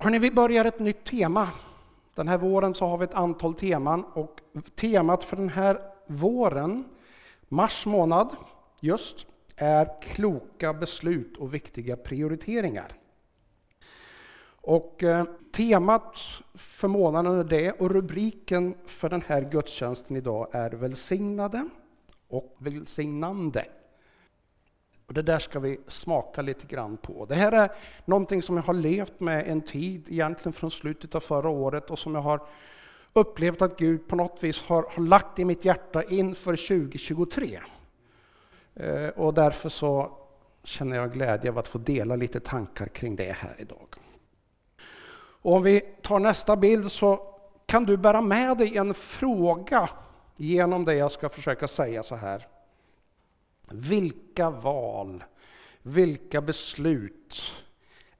Hörrni, vi börjar ett nytt tema. Den här våren så har vi ett antal teman och temat för den här våren, mars månad just, är kloka beslut och viktiga prioriteringar. Och eh, temat för månaden är det och rubriken för den här gudstjänsten idag är välsignade och välsignande. Och det där ska vi smaka lite grann på. Det här är någonting som jag har levt med en tid, egentligen från slutet av förra året och som jag har upplevt att Gud på något vis har, har lagt i mitt hjärta inför 2023. Eh, och därför så känner jag glädje av att få dela lite tankar kring det här idag. Och om vi tar nästa bild så kan du bära med dig en fråga genom det jag ska försöka säga så här. Vilka val, vilka beslut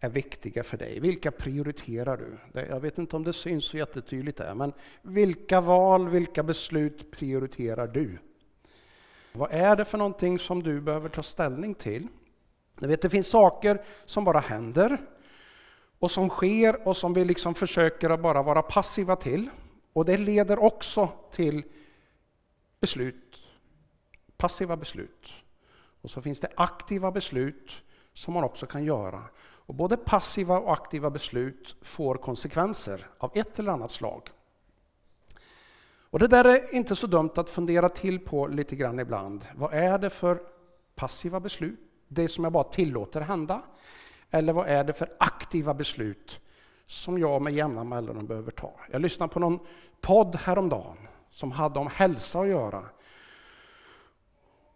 är viktiga för dig? Vilka prioriterar du? Jag vet inte om det syns så jättetydligt där, men vilka val, vilka beslut prioriterar du? Vad är det för någonting som du behöver ta ställning till? Jag vet, det finns saker som bara händer och som sker och som vi liksom försöker att bara vara passiva till. Och det leder också till beslut, passiva beslut. Och så finns det aktiva beslut som man också kan göra. Och både passiva och aktiva beslut får konsekvenser av ett eller annat slag. Och det där är inte så dumt att fundera till på lite grann ibland. Vad är det för passiva beslut? Det som jag bara tillåter hända. Eller vad är det för aktiva beslut som jag med jämna mellanrum behöver ta? Jag lyssnade på någon podd häromdagen som hade om hälsa att göra.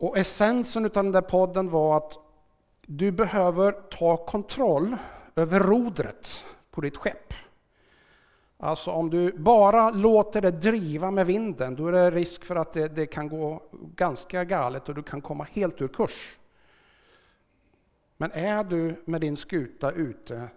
Och essensen av den där podden var att du behöver ta kontroll över rodret på ditt skepp. Alltså om du bara låter det driva med vinden, då är det risk för att det, det kan gå ganska galet och du kan komma helt ur kurs. Men är du med din skuta ute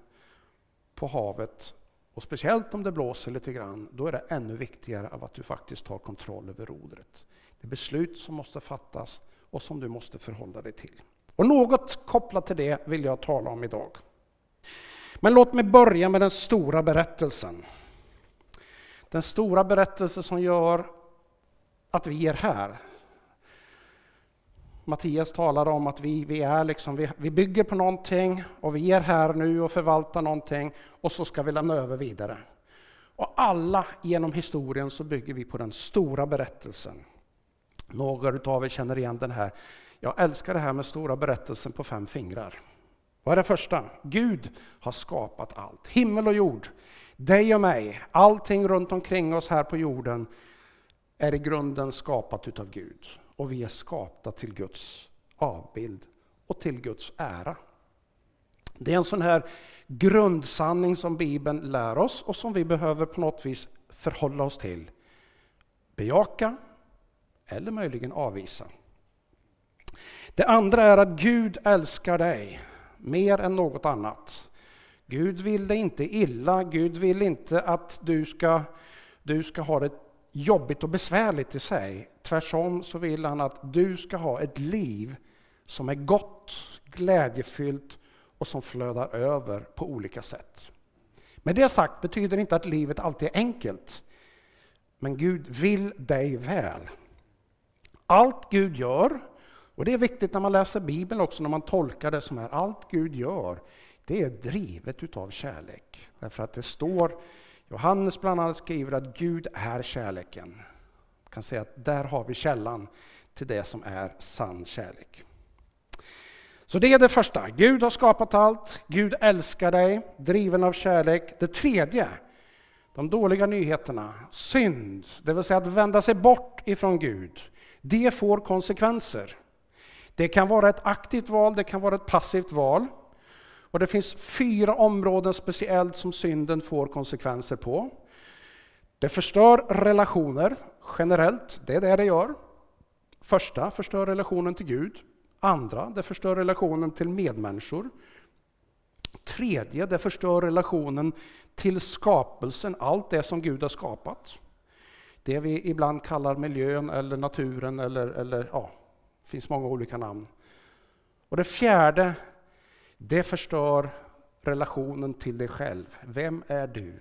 på havet, och speciellt om det blåser lite grann, då är det ännu viktigare att du faktiskt tar kontroll över rodret. Det är beslut som måste fattas och som du måste förhålla dig till. Och något kopplat till det vill jag tala om idag. Men låt mig börja med den stora berättelsen. Den stora berättelse som gör att vi är här. Mattias talade om att vi, vi, är liksom, vi, vi bygger på någonting och vi är här nu och förvaltar någonting och så ska vi lämna över vidare. Och alla genom historien så bygger vi på den stora berättelsen. Några av er känner igen den här. Jag älskar det här med stora berättelsen på fem fingrar. Vad är det första? Gud har skapat allt. Himmel och jord, dig och mig, allting runt omkring oss här på jorden är i grunden skapat utav Gud. Och vi är skapta till Guds avbild och till Guds ära. Det är en sån här grundsanning som Bibeln lär oss och som vi behöver på något vis förhålla oss till. Bejaka eller möjligen avvisa. Det andra är att Gud älskar dig mer än något annat. Gud vill dig inte illa, Gud vill inte att du ska, du ska ha det jobbigt och besvärligt i sig. Tvärtom så vill han att du ska ha ett liv som är gott, glädjefyllt och som flödar över på olika sätt. Med det sagt betyder inte att livet alltid är enkelt. Men Gud vill dig väl. Allt Gud gör, och det är viktigt när man läser Bibeln också, när man tolkar det som är allt Gud gör, det är drivet utav kärlek. Därför att det står, Johannes bland annat skriver att Gud är kärleken. Man kan säga att där har vi källan till det som är sann kärlek. Så det är det första. Gud har skapat allt, Gud älskar dig, driven av kärlek. Det tredje, de dåliga nyheterna, synd, det vill säga att vända sig bort ifrån Gud. Det får konsekvenser. Det kan vara ett aktivt val, det kan vara ett passivt val. Och Det finns fyra områden speciellt som synden får konsekvenser på. Det förstör relationer generellt, det är det det gör. Första, förstör relationen till Gud. Andra, det förstör relationen till medmänniskor. Tredje, det förstör relationen till skapelsen, allt det som Gud har skapat. Det vi ibland kallar miljön eller naturen eller, eller ja, finns många olika namn. Och det fjärde, det förstör relationen till dig själv. Vem är du?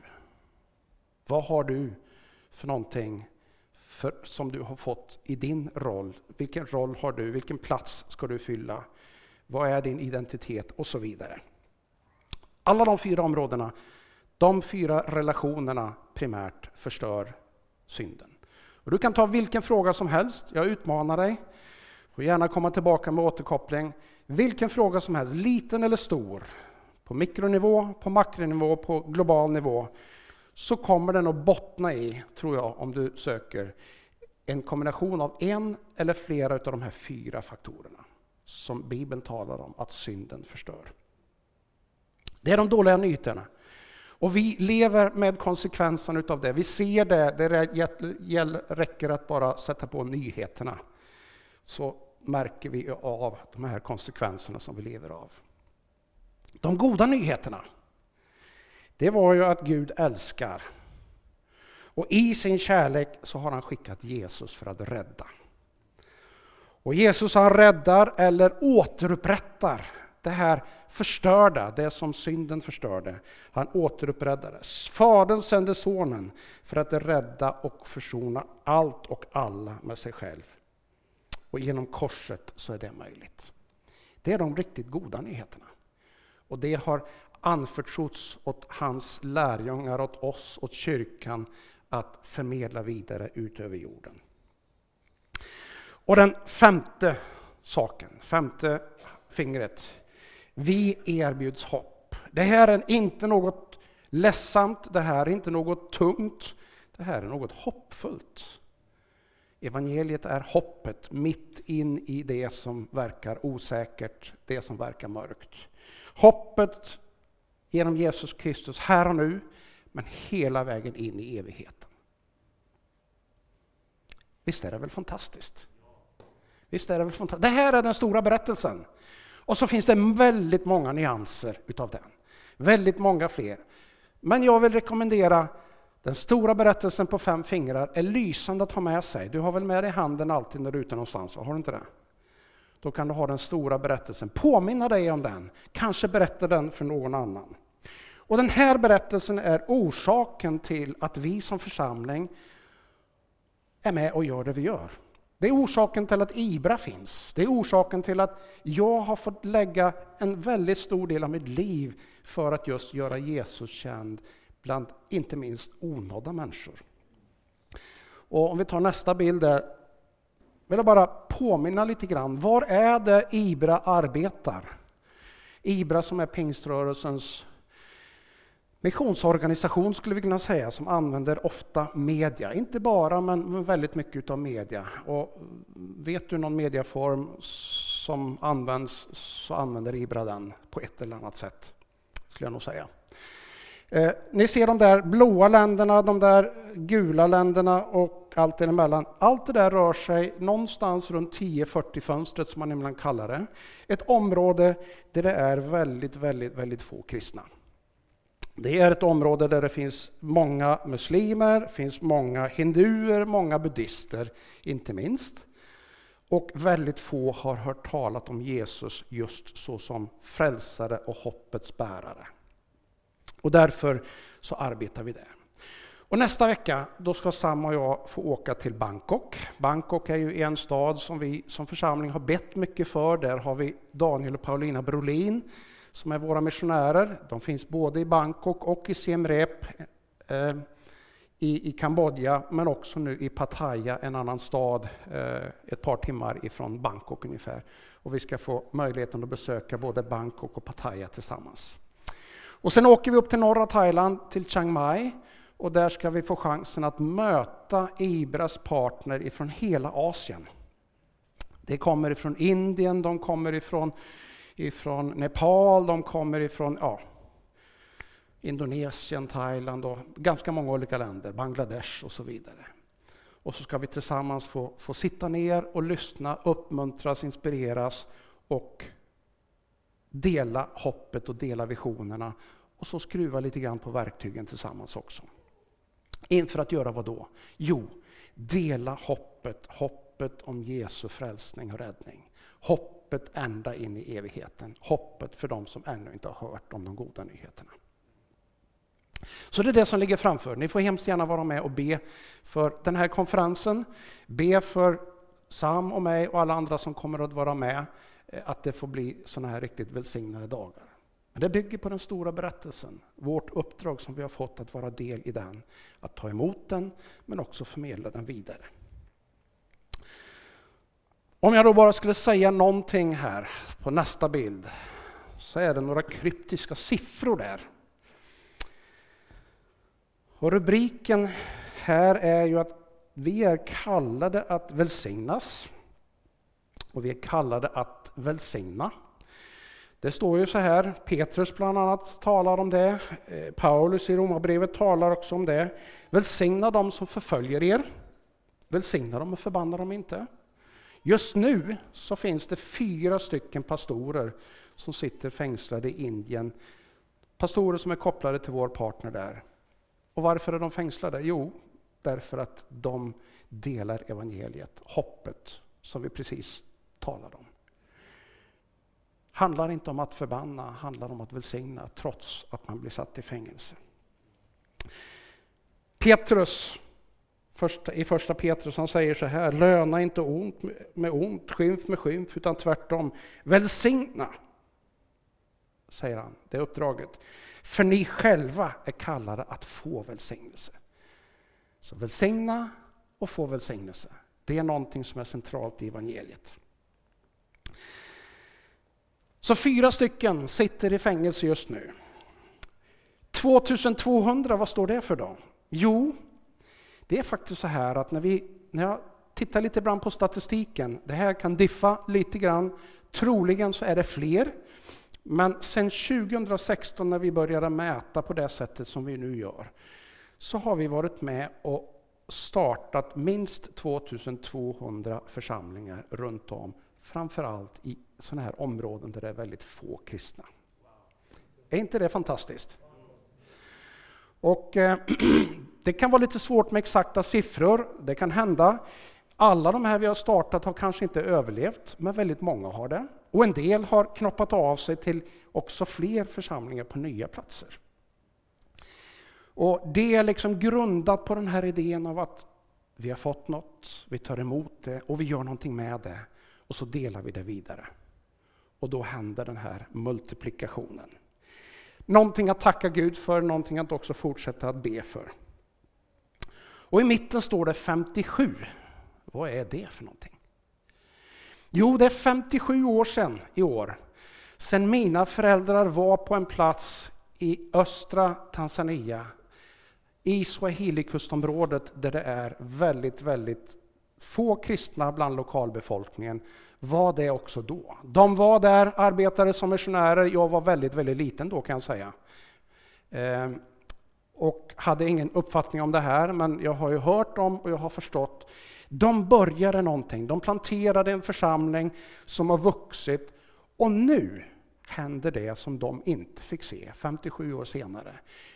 Vad har du för någonting för, som du har fått i din roll? Vilken roll har du? Vilken plats ska du fylla? Vad är din identitet? Och så vidare. Alla de fyra områdena, de fyra relationerna primärt förstör synden. Och du kan ta vilken fråga som helst, jag utmanar dig. Får gärna komma tillbaka med återkoppling. Vilken fråga som helst, liten eller stor, på mikronivå, på makronivå, på global nivå, så kommer den att bottna i, tror jag, om du söker, en kombination av en eller flera av de här fyra faktorerna som Bibeln talar om att synden förstör. Det är de dåliga nyheterna. Och vi lever med konsekvenserna utav det. Vi ser det, det räcker att bara sätta på nyheterna. Så märker vi av de här konsekvenserna som vi lever av. De goda nyheterna, det var ju att Gud älskar. Och i sin kärlek så har han skickat Jesus för att rädda. Och Jesus han räddar eller återupprättar det här förstörda, det som synden förstörde. Han återupprättade. Fadern sände sonen för att rädda och försona allt och alla med sig själv. Och genom korset så är det möjligt. Det är de riktigt goda nyheterna. Och det har anförtrotts åt hans lärjungar, åt oss, åt kyrkan att förmedla vidare ut över jorden. Och den femte saken, femte fingret. Vi erbjuds hopp. Det här är inte något ledsamt, det här är inte något tungt. Det här är något hoppfullt. Evangeliet är hoppet mitt in i det som verkar osäkert, det som verkar mörkt. Hoppet genom Jesus Kristus här och nu, men hela vägen in i evigheten. Visst är det väl fantastiskt? Visst är det väl fantastiskt? Det här är den stora berättelsen. Och så finns det väldigt många nyanser utav den. Väldigt många fler. Men jag vill rekommendera den stora berättelsen på fem fingrar är lysande att ha med sig. Du har väl med dig handen alltid när du är ute någonstans? Har du inte det? Då kan du ha den stora berättelsen. Påminna dig om den. Kanske berätta den för någon annan. Och Den här berättelsen är orsaken till att vi som församling är med och gör det vi gör. Det är orsaken till att IBRA finns. Det är orsaken till att jag har fått lägga en väldigt stor del av mitt liv för att just göra Jesus känd bland inte minst onådda människor. Och om vi tar nästa bild där, vill jag bara påminna lite grann. Var är det IBRA arbetar? IBRA som är pingströrelsens missionsorganisation skulle vi kunna säga, som använder ofta media. Inte bara, men väldigt mycket av media. Och vet du någon mediaform som används så använder IBRA den på ett eller annat sätt, skulle jag nog säga. Eh, ni ser de där blåa länderna, de där gula länderna och allt däremellan. Allt det där rör sig någonstans runt 10-40 fönstret som man ibland kallar det. Ett område där det är väldigt, väldigt, väldigt få kristna. Det är ett område där det finns många muslimer, finns många hinduer, många buddister, inte minst. Och väldigt få har hört talat om Jesus just så som frälsare och hoppets bärare. Och därför så arbetar vi där. Och nästa vecka då ska Sam och jag få åka till Bangkok. Bangkok är ju en stad som vi som församling har bett mycket för. Där har vi Daniel och Paulina Brolin som är våra missionärer. De finns både i Bangkok och i Siem Reap eh, i, i Kambodja, men också nu i Pattaya, en annan stad eh, ett par timmar ifrån Bangkok ungefär. Och vi ska få möjligheten att besöka både Bangkok och Pattaya tillsammans. Och sen åker vi upp till norra Thailand, till Chiang Mai. Och där ska vi få chansen att möta Ibras partner ifrån hela Asien. Det kommer ifrån Indien, de kommer ifrån ifrån Nepal, de kommer ifrån ja, Indonesien, Thailand och ganska många olika länder, Bangladesh och så vidare. Och så ska vi tillsammans få, få sitta ner och lyssna, uppmuntras, inspireras och dela hoppet och dela visionerna och så skruva lite grann på verktygen tillsammans också. Inför att göra vad då? Jo, dela hoppet, hoppet om Jesu frälsning och räddning. Hopp hoppet ända in i evigheten. Hoppet för de som ännu inte har hört om de goda nyheterna. Så det är det som ligger framför. Ni får hemskt gärna vara med och be för den här konferensen. Be för Sam och mig och alla andra som kommer att vara med, eh, att det får bli sådana här riktigt välsignade dagar. Men det bygger på den stora berättelsen, vårt uppdrag som vi har fått att vara del i den. Att ta emot den, men också förmedla den vidare. Om jag då bara skulle säga någonting här på nästa bild, så är det några kryptiska siffror där. Och rubriken här är ju att vi är kallade att välsignas. Och vi är kallade att välsigna. Det står ju så här, Petrus bland annat talar om det, eh, Paulus i Romarbrevet talar också om det. Välsigna dem som förföljer er, välsigna dem och förbanna dem inte. Just nu så finns det fyra stycken pastorer som sitter fängslade i Indien. Pastorer som är kopplade till vår partner där. Och varför är de fängslade? Jo, därför att de delar evangeliet, hoppet som vi precis talade om. Handlar inte om att förbanna, handlar om att välsigna trots att man blir satt i fängelse. Petrus i första Petrus han säger så här, löna inte ont med ont, skymf med skymf, utan tvärtom välsigna. Säger han, det är uppdraget. För ni själva är kallade att få välsignelse. Så välsigna och få välsignelse. Det är någonting som är centralt i evangeliet. Så fyra stycken sitter i fängelse just nu. 2200, vad står det för då? Jo, det är faktiskt så här att när, vi, när jag tittar lite grann på statistiken, det här kan diffa lite grann, troligen så är det fler. Men sedan 2016 när vi började mäta på det sättet som vi nu gör, så har vi varit med och startat minst 2200 församlingar runt om, framförallt i sådana här områden där det är väldigt få kristna. Är inte det fantastiskt? Och eh, Det kan vara lite svårt med exakta siffror, det kan hända. Alla de här vi har startat har kanske inte överlevt, men väldigt många har det. Och en del har knoppat av sig till också fler församlingar på nya platser. Och Det är liksom grundat på den här idén av att vi har fått något, vi tar emot det och vi gör någonting med det. Och så delar vi det vidare. Och då händer den här multiplikationen. Någonting att tacka Gud för, någonting att också fortsätta att be för. Och i mitten står det 57. Vad är det för någonting? Jo, det är 57 år sedan i år, sedan mina föräldrar var på en plats i östra Tanzania, i Swahilikustområdet där det är väldigt, väldigt få kristna bland lokalbefolkningen, var det också då. De var där, arbetade som missionärer, jag var väldigt, väldigt liten då kan jag säga. Ehm, och hade ingen uppfattning om det här, men jag har ju hört dem och jag har förstått. De började någonting, de planterade en församling som har vuxit och nu händer det som de inte fick se 57 år senare.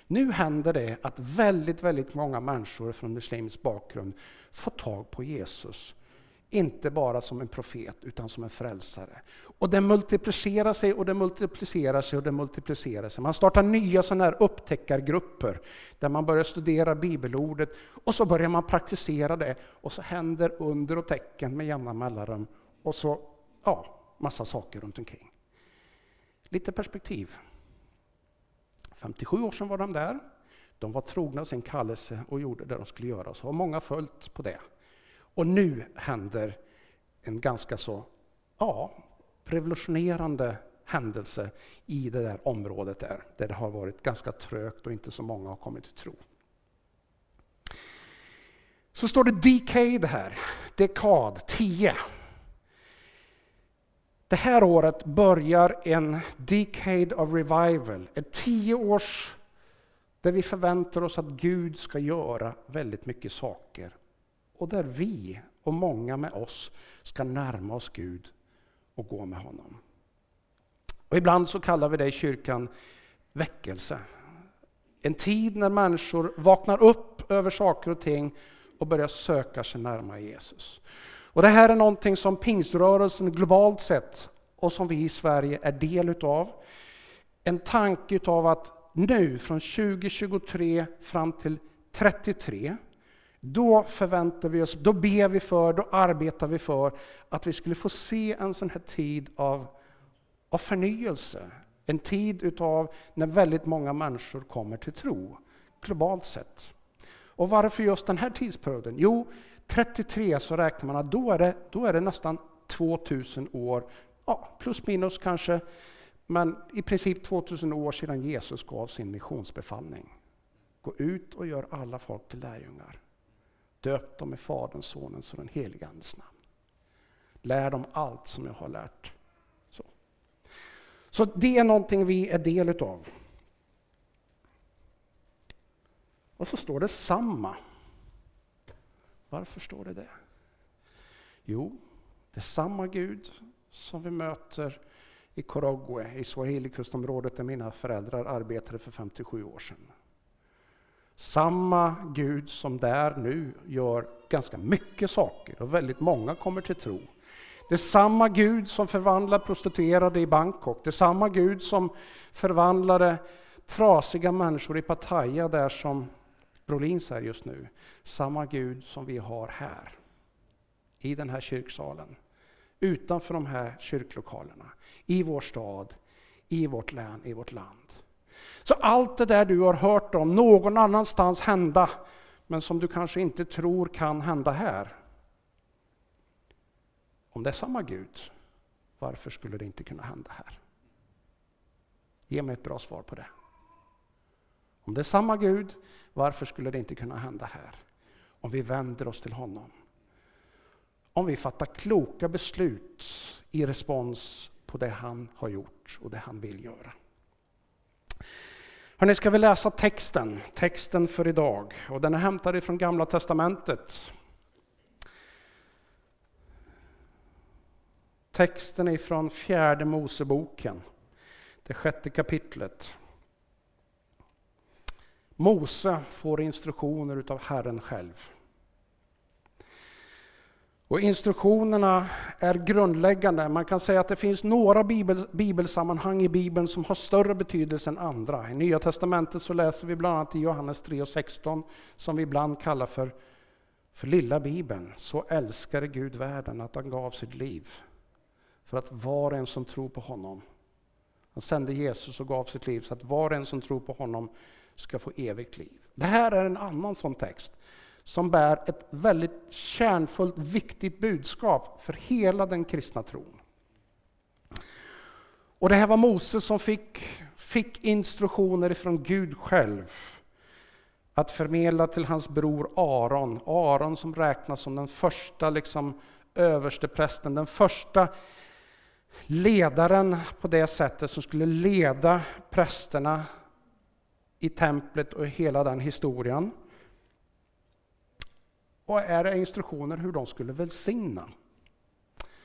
Nu händer det att väldigt, väldigt många människor från muslimsk bakgrund får tag på Jesus inte bara som en profet, utan som en frälsare. Och det multiplicerar sig och det multiplicerar sig och det multiplicerar sig. Man startar nya sådana här upptäckargrupper där man börjar studera bibelordet och så börjar man praktisera det och så händer under och tecken med jämna mellanrum och så, ja, massa saker runt omkring. Lite perspektiv. 57 år sedan var de där. De var trogna sin kallelse och gjorde det de skulle göra. Så har många följt på det. Och nu händer en ganska så ja, revolutionerande händelse i det där området där, där det har varit ganska trögt och inte så många har kommit till tro. Så står det decade här, dekad, 10. Det här året börjar en decade of revival, ett tio års där vi förväntar oss att Gud ska göra väldigt mycket saker och där vi och många med oss ska närma oss Gud och gå med honom. Och ibland så kallar vi det i kyrkan väckelse. En tid när människor vaknar upp över saker och ting och börjar söka sig närmare Jesus. Och det här är någonting som pingströrelsen globalt sett och som vi i Sverige är del utav. En tanke utav att nu från 2023 fram till 33 då förväntar vi oss, då ber vi för, då arbetar vi för att vi skulle få se en sån här tid av, av förnyelse. En tid utav när väldigt många människor kommer till tro, globalt sett. Och varför just den här tidsperioden? Jo, 33 så räknar man att då är det, då är det nästan 2000 år, ja, plus minus kanske, men i princip 2000 år sedan Jesus gav sin missionsbefallning. Gå ut och gör alla folk till lärjungar. Döp dem i Faderns, Sonens och den helige Andes namn. Lär dem allt som jag har lärt. Så, Så det är någonting vi är del utav. Och så står det samma. Varför står det det? Jo, det är samma Gud som vi möter i Korogwe, i Swahili-kustområdet där mina föräldrar arbetade för 57 år sedan. Samma Gud som där nu gör ganska mycket saker och väldigt många kommer till tro. Det är samma Gud som förvandlar prostituerade i Bangkok. Det är samma Gud som förvandlade trasiga människor i Pattaya där som Brolins är just nu. Samma Gud som vi har här. I den här kyrksalen. Utanför de här kyrklokalerna. I vår stad, i vårt län, i vårt land. Så allt det där du har hört om någon annanstans hända, men som du kanske inte tror kan hända här. Om det är samma Gud, varför skulle det inte kunna hända här? Ge mig ett bra svar på det. Om det är samma Gud, varför skulle det inte kunna hända här? Om vi vänder oss till honom. Om vi fattar kloka beslut i respons på det han har gjort och det han vill göra. Hörrni, ska vi läsa texten, texten för idag. Och den är hämtad ifrån Gamla Testamentet. Texten är från fjärde Moseboken, det sjätte kapitlet. Mose får instruktioner utav Herren själv. Och instruktionerna är grundläggande. Man kan säga att det finns några bibel, bibelsammanhang i Bibeln som har större betydelse än andra. I Nya Testamentet så läser vi bland annat i Johannes 3 och 16 som vi ibland kallar för, för lilla Bibeln. Så älskade Gud världen att han gav sitt liv för att var och en som tror på honom, han sände Jesus och gav sitt liv så att var och en som tror på honom ska få evigt liv. Det här är en annan sån text som bär ett väldigt kärnfullt, viktigt budskap för hela den kristna tron. Och det här var Moses som fick, fick instruktioner från Gud själv att förmedla till hans bror Aron. Aron som räknas som den första liksom, översteprästen, den första ledaren på det sättet som skulle leda prästerna i templet och hela den historien. Och är det instruktioner hur de skulle välsigna.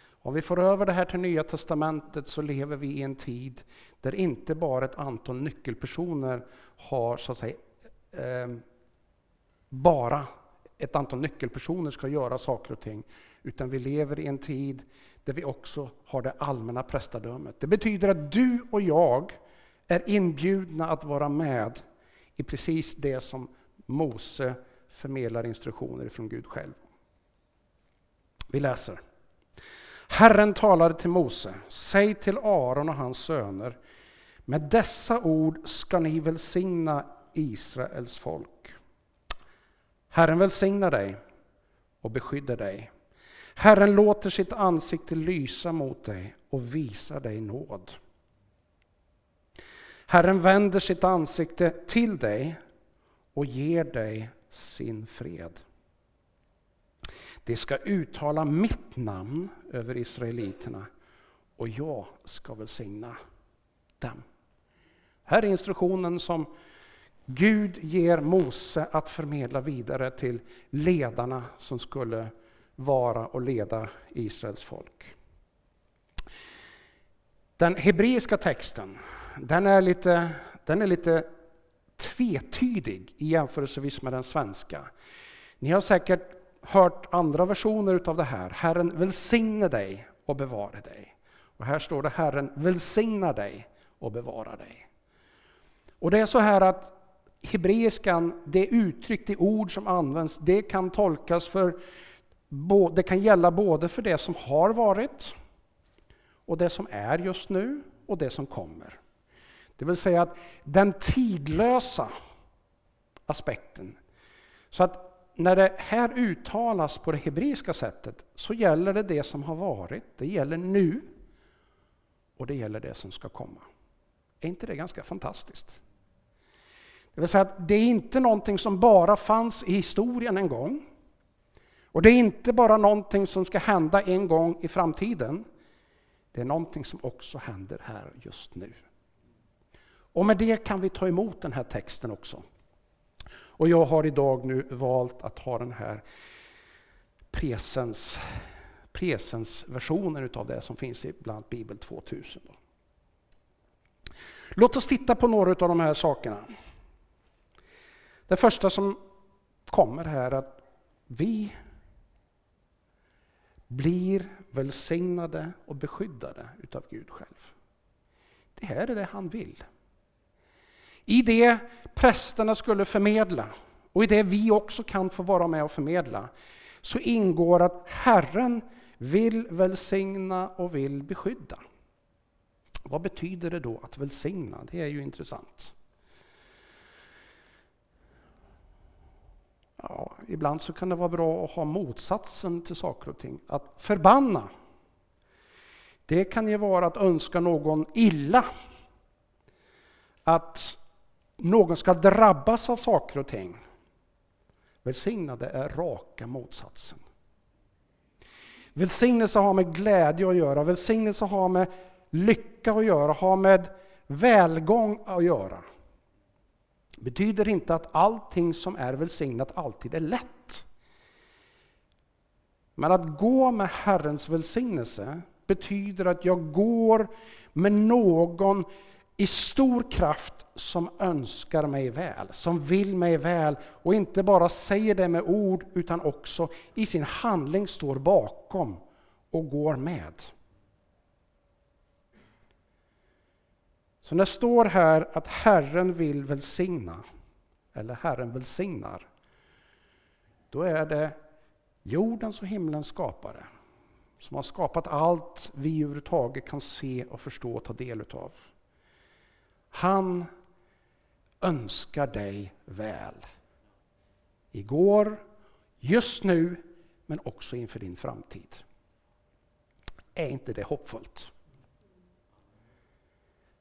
Om vi får över det här till Nya Testamentet så lever vi i en tid där inte bara ett antal nyckelpersoner har så att säga eh, bara ett antal nyckelpersoner ska göra saker och ting. Utan vi lever i en tid där vi också har det allmänna prästadömet. Det betyder att du och jag är inbjudna att vara med i precis det som Mose förmedlar instruktioner från Gud själv. Vi läser. Herren talade till Mose, säg till Aron och hans söner, med dessa ord ska ni välsigna Israels folk. Herren välsignar dig och beskyddar dig. Herren låter sitt ansikte lysa mot dig och visar dig nåd. Herren vänder sitt ansikte till dig och ger dig sin fred. De ska uttala mitt namn över israeliterna och jag ska välsigna dem. Här är instruktionen som Gud ger Mose att förmedla vidare till ledarna som skulle vara och leda Israels folk. Den hebreiska texten den är lite, den är lite tvetydig i jämförelsevis med den svenska. Ni har säkert hört andra versioner av det här. Herren välsigne dig och bevare dig. Och här står det Herren välsignar dig och bevarar dig. Och det är så här att hebreiskan, det uttryck, det ord som används, det kan tolkas för, det kan gälla både för det som har varit och det som är just nu och det som kommer. Det vill säga att den tidlösa aspekten. Så att när det här uttalas på det hebreiska sättet så gäller det det som har varit, det gäller nu och det gäller det som ska komma. Är inte det ganska fantastiskt? Det vill säga att det är inte någonting som bara fanns i historien en gång. Och det är inte bara någonting som ska hända en gång i framtiden. Det är någonting som också händer här just nu. Och med det kan vi ta emot den här texten också. Och jag har idag nu valt att ha den här presens, presensversionen utav det som finns i bland Bibel 2000. Låt oss titta på några av de här sakerna. Det första som kommer här är att vi blir välsignade och beskyddade utav Gud själv. Det här är det han vill. I det prästerna skulle förmedla och i det vi också kan få vara med och förmedla så ingår att Herren vill välsigna och vill beskydda. Vad betyder det då att välsigna? Det är ju intressant. Ja, ibland så kan det vara bra att ha motsatsen till saker och ting. Att förbanna, det kan ju vara att önska någon illa. Att någon ska drabbas av saker och ting. Välsignade är raka motsatsen. Välsignelse har med glädje att göra, välsignelse har med lycka att göra, har med välgång att göra. betyder inte att allting som är välsignat alltid är lätt. Men att gå med Herrens välsignelse betyder att jag går med någon i stor kraft som önskar mig väl, som vill mig väl och inte bara säger det med ord utan också i sin handling står bakom och går med. Så när det står här att Herren vill välsigna, eller Herren välsignar, då är det jordens och himlens skapare som har skapat allt vi överhuvudtaget kan se och förstå och ta del utav. Han önskar dig väl. Igår, just nu, men också inför din framtid. Är inte det hoppfullt?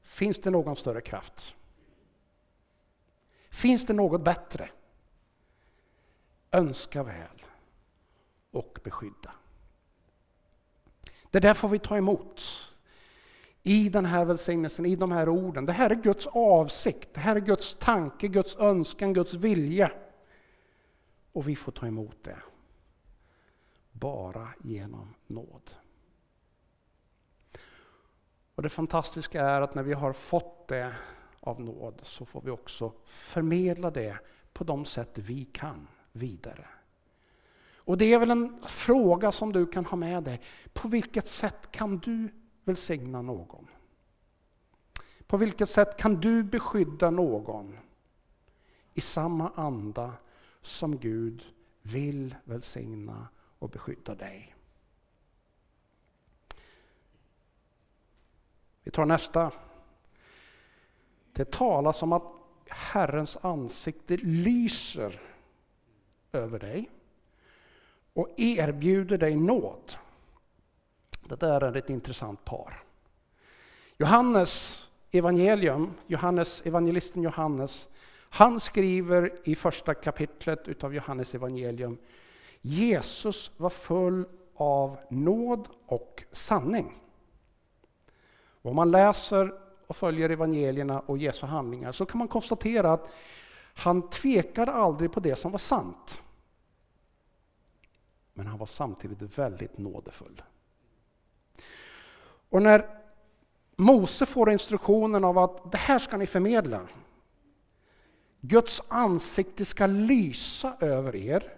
Finns det någon större kraft? Finns det något bättre? Önska väl och beskydda. Det där får vi ta emot i den här välsignelsen, i de här orden. Det här är Guds avsikt, det här är Guds tanke, Guds önskan, Guds vilja. Och vi får ta emot det. Bara genom nåd. Och Det fantastiska är att när vi har fått det av nåd så får vi också förmedla det på de sätt vi kan vidare. Och det är väl en fråga som du kan ha med dig. På vilket sätt kan du välsigna någon? På vilket sätt kan du beskydda någon i samma anda som Gud vill välsigna och beskydda dig? Vi tar nästa. Det talas om att Herrens ansikte lyser över dig och erbjuder dig nåd. Det där är ett intressant par. Johannes evangelium, Johannes, evangelisten Johannes, han skriver i första kapitlet utav Johannes evangelium Jesus var full av nåd och sanning. Och om man läser och följer evangelierna och Jesu handlingar så kan man konstatera att han tvekade aldrig på det som var sant. Men han var samtidigt väldigt nådefull. Och när Mose får instruktionen av att det här ska ni förmedla. Guds ansikte ska lysa över er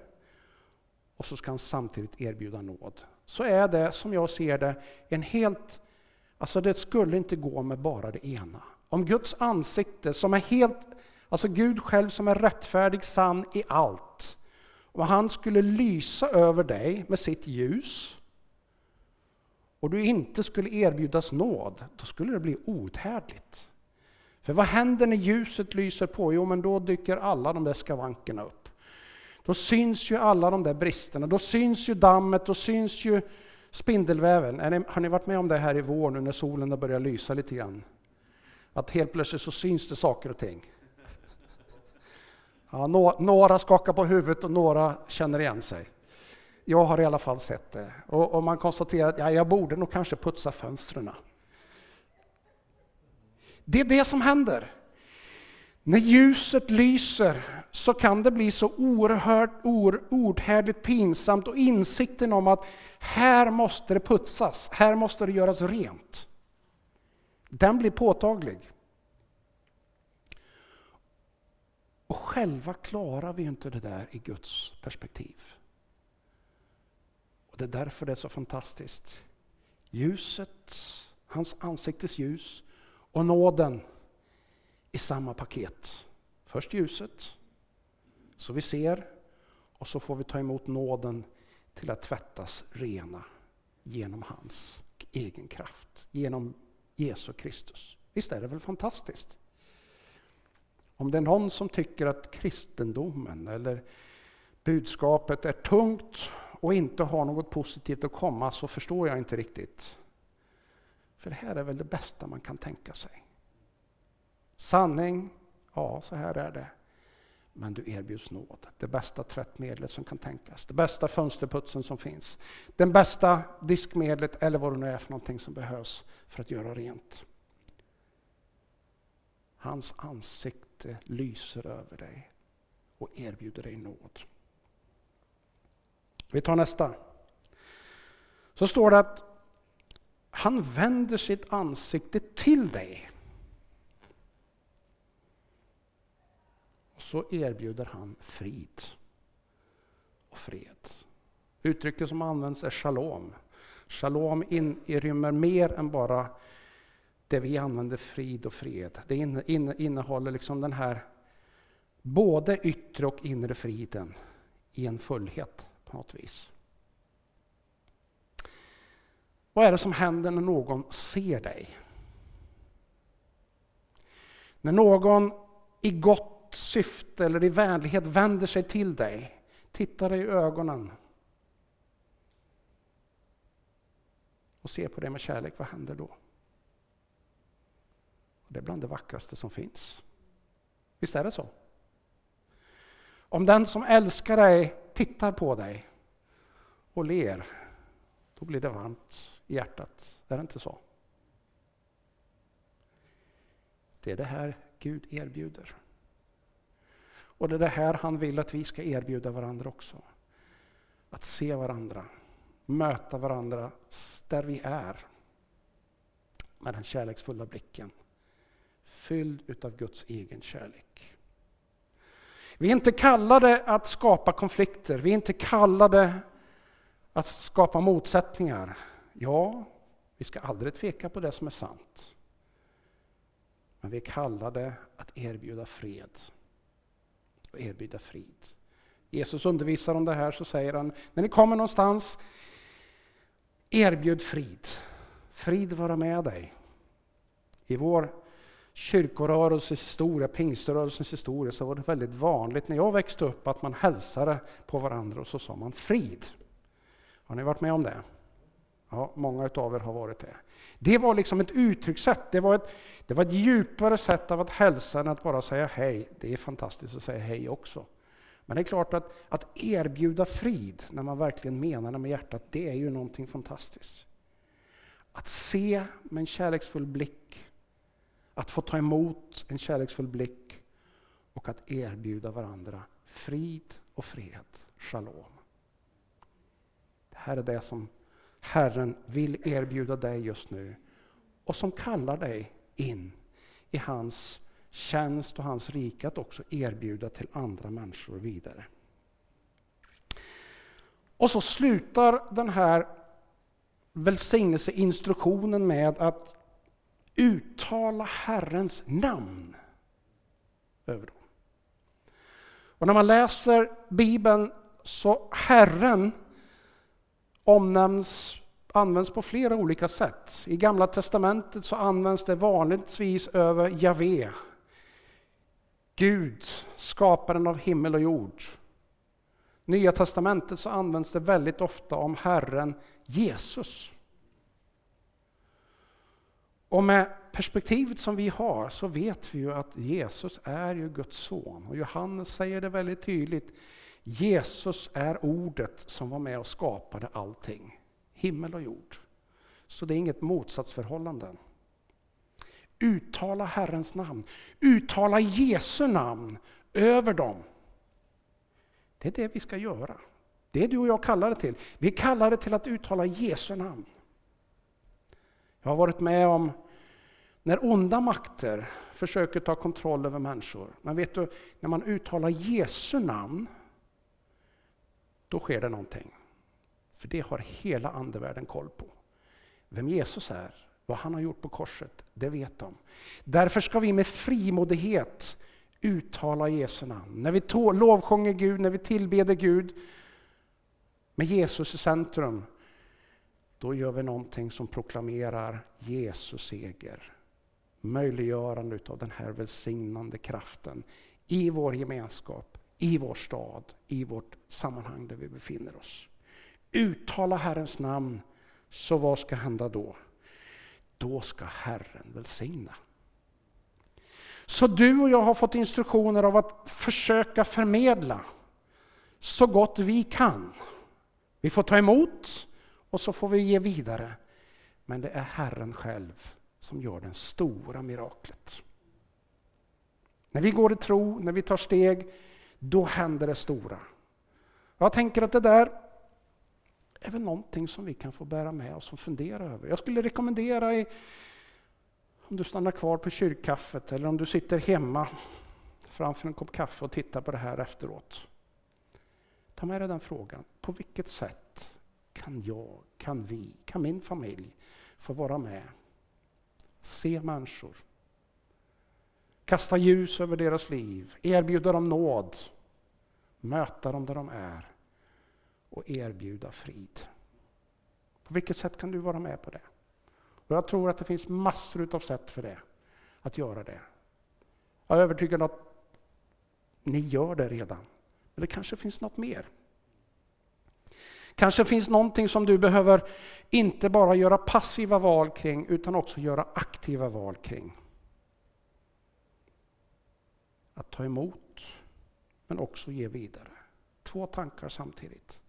och så ska han samtidigt erbjuda nåd. Så är det, som jag ser det, en helt Alltså det skulle inte gå med bara det ena. Om Guds ansikte som är helt, alltså Gud själv som är rättfärdig, sann i allt. Om han skulle lysa över dig med sitt ljus och du inte skulle erbjudas nåd, då skulle det bli outhärdligt. För vad händer när ljuset lyser på? Jo, men då dyker alla de där skavankerna upp. Då syns ju alla de där bristerna, då syns ju dammet, då syns ju spindelväven. Ni, har ni varit med om det här i vår nu när solen har börjat lysa lite grann? Att helt plötsligt så syns det saker och ting. Ja, några skakar på huvudet och några känner igen sig. Jag har i alla fall sett det. Och, och man konstaterar att ja, jag borde nog kanske putsa fönstren. Det är det som händer. När ljuset lyser så kan det bli så oerhört ordhärdigt pinsamt och insikten om att här måste det putsas, här måste det göras rent. Den blir påtaglig. Och själva klarar vi inte det där i Guds perspektiv. Och Det är därför det är så fantastiskt. Ljuset, hans ansiktes ljus och nåden i samma paket. Först ljuset, så vi ser, och så får vi ta emot nåden till att tvättas rena genom hans egen kraft, genom Jesu Kristus. Visst är det väl fantastiskt? Om det är någon som tycker att kristendomen eller budskapet är tungt och inte har något positivt att komma så förstår jag inte riktigt. För det här är väl det bästa man kan tänka sig. Sanning, ja så här är det. Men du erbjuds nåd. Det bästa tvättmedlet som kan tänkas. Det bästa fönsterputsen som finns. Det bästa diskmedlet eller vad det nu är för någonting som behövs för att göra rent. Hans ansikte lyser över dig och erbjuder dig nåd. Vi tar nästa. Så står det att han vänder sitt ansikte till dig. Och så erbjuder han frid och fred. Uttrycket som används är shalom. Shalom inrymmer mer än bara det vi använder frid och fred. Det innehåller liksom den här både yttre och inre friden i en fullhet på något vis. Vad är det som händer när någon ser dig? När någon i gott syfte eller i vänlighet vänder sig till dig, tittar dig i ögonen och ser på dig med kärlek, vad händer då? Det är bland det vackraste som finns. Visst är det så? Om den som älskar dig tittar på dig och ler, då blir det varmt i hjärtat. Är det inte så? Det är det här Gud erbjuder. Och det är det här han vill att vi ska erbjuda varandra också. Att se varandra, möta varandra där vi är. Med den kärleksfulla blicken. Fylld utav Guds egen kärlek. Vi är inte kallade att skapa konflikter, vi är inte kallade att skapa motsättningar. Ja, vi ska aldrig tveka på det som är sant. Men vi är kallade att erbjuda fred och erbjuda frid. Jesus undervisar om det här så säger han, när ni kommer någonstans, erbjud frid. Frid vara med dig. I vår kyrkorörelsens historia, pingströrelsens historia, så var det väldigt vanligt när jag växte upp att man hälsade på varandra och så sa man frid. Har ni varit med om det? Ja, många av er har varit det. Det var liksom ett uttryckssätt, det var ett, det var ett djupare sätt av att hälsa än att bara säga hej. Det är fantastiskt att säga hej också. Men det är klart att, att erbjuda frid, när man verkligen menar det med hjärtat, det är ju någonting fantastiskt. Att se med en kärleksfull blick, att få ta emot en kärleksfull blick och att erbjuda varandra frid och fred, shalom. Det här är det som Herren vill erbjuda dig just nu och som kallar dig in i hans tjänst och hans rike att också erbjuda till andra människor vidare. Och så slutar den här välsignelseinstruktionen med att uttala Herrens namn över dem. Och när man läser Bibeln så Herren omnämns, används på flera olika sätt. I Gamla Testamentet så används det vanligtvis över Javé. Gud, skaparen av himmel och jord. Nya Testamentet så används det väldigt ofta om Herren Jesus. Och med perspektivet som vi har så vet vi ju att Jesus är ju Guds son. Och Johannes säger det väldigt tydligt. Jesus är ordet som var med och skapade allting. Himmel och jord. Så det är inget motsatsförhållande. Uttala Herrens namn. Uttala Jesu namn över dem. Det är det vi ska göra. Det är du och jag kallar det till. Vi kallar det till att uttala Jesu namn. Jag har varit med om när onda makter försöker ta kontroll över människor. Men vet du, när man uttalar Jesu namn, då sker det någonting. För det har hela andevärlden koll på. Vem Jesus är, vad han har gjort på korset, det vet de. Därför ska vi med frimodighet uttala Jesu namn. När vi lovsjunger Gud, när vi tillbeder Gud med Jesus i centrum, då gör vi någonting som proklamerar Jesus seger. Möjliggörande av den här välsignande kraften i vår gemenskap, i vår stad, i vårt sammanhang där vi befinner oss. Uttala Herrens namn, så vad ska hända då? Då ska Herren välsigna. Så du och jag har fått instruktioner av att försöka förmedla så gott vi kan. Vi får ta emot och så får vi ge vidare. Men det är Herren själv som gör det stora miraklet. När vi går i tro, när vi tar steg, då händer det stora. Jag tänker att det där är väl någonting som vi kan få bära med oss och fundera över. Jag skulle rekommendera i, om du stannar kvar på kyrkkaffet eller om du sitter hemma framför en kopp kaffe och tittar på det här efteråt. Ta med dig den frågan. På vilket sätt kan jag, kan vi, kan min familj få vara med? Se människor. Kasta ljus över deras liv, erbjuda dem nåd, möta dem där de är och erbjuda frid. På vilket sätt kan du vara med på det? Och jag tror att det finns massor av sätt för det, att göra det. Jag är övertygad om att ni gör det redan, men det kanske finns något mer. Kanske finns någonting som du behöver inte bara göra passiva val kring, utan också göra aktiva val kring. Att ta emot, men också ge vidare. Två tankar samtidigt.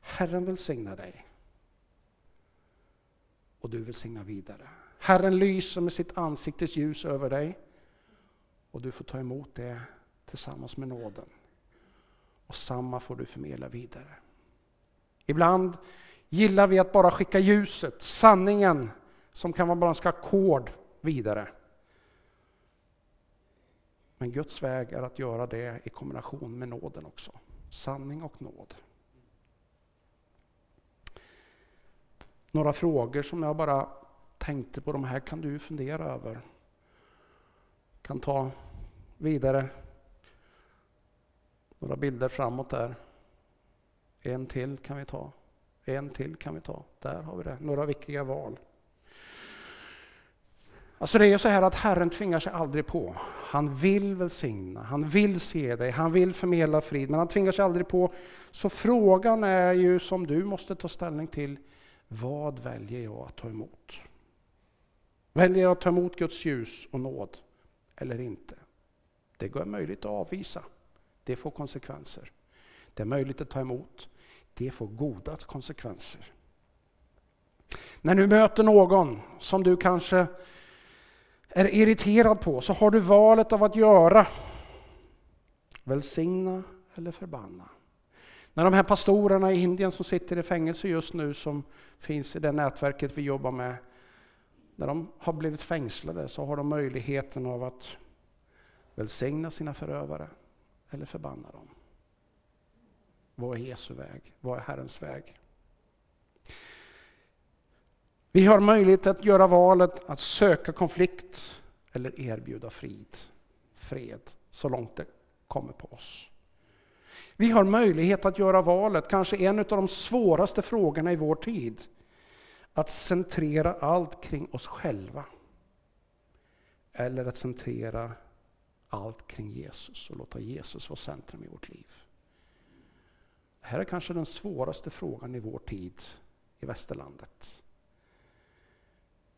Herren välsignar dig. Och du välsignar vidare. Herren lyser med sitt ansiktes ljus över dig. Och du får ta emot det tillsammans med nåden. Och samma får du förmedla vidare. Ibland gillar vi att bara skicka ljuset, sanningen, som kan vara ganska kord vidare. Men Guds väg är att göra det i kombination med nåden också. Sanning och nåd. Några frågor som jag bara tänkte på, de här kan du fundera över. Kan ta vidare några bilder framåt där. En till kan vi ta. En till kan vi ta. Där har vi det. Några viktiga val. Alltså det är ju så här att Herren tvingar sig aldrig på. Han vill välsigna, han vill se dig, han vill förmedla frid, men han tvingar sig aldrig på. Så frågan är ju som du måste ta ställning till, vad väljer jag att ta emot? Väljer jag att ta emot Guds ljus och nåd eller inte? Det går möjligt att avvisa. Det får konsekvenser. Det är möjligt att ta emot. Det får goda konsekvenser. När du möter någon som du kanske är irriterad på så har du valet av att göra välsigna eller förbanna. När de här pastorerna i Indien som sitter i fängelse just nu, som finns i det nätverket vi jobbar med, när de har blivit fängslade så har de möjligheten av att välsigna sina förövare eller förbanna dem. Vad är Jesu väg? Vad är Herrens väg? Vi har möjlighet att göra valet att söka konflikt eller erbjuda frid. Fred, så långt det kommer på oss. Vi har möjlighet att göra valet, kanske en av de svåraste frågorna i vår tid. Att centrera allt kring oss själva. Eller att centrera allt kring Jesus och låta Jesus vara centrum i vårt liv. Det här är kanske den svåraste frågan i vår tid i västerlandet.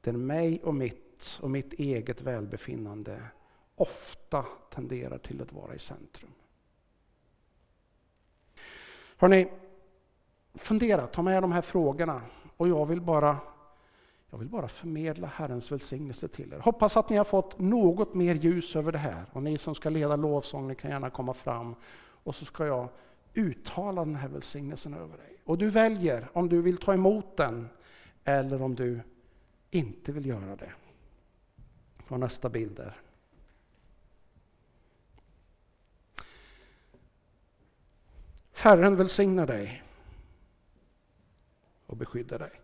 Där mig och mitt och mitt eget välbefinnande ofta tenderar till att vara i centrum. Hörrni, fundera, ta med de här frågorna och jag vill bara jag vill bara förmedla Herrens välsignelse till er. Hoppas att ni har fått något mer ljus över det här. Och ni som ska leda lovsång, ni kan gärna komma fram. Och så ska jag uttala den här välsignelsen över dig. Och du väljer om du vill ta emot den eller om du inte vill göra det. Och nästa bild där. Herren välsignar dig och beskyddar dig.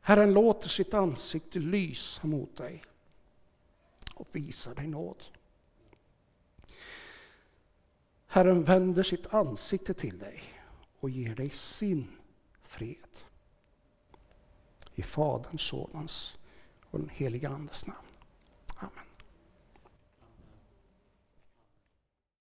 Herren låter sitt ansikte lysa mot dig och visar dig nåd. Herren vänder sitt ansikte till dig och ger dig sin fred. I Faderns, Sonens och den helige Andes namn.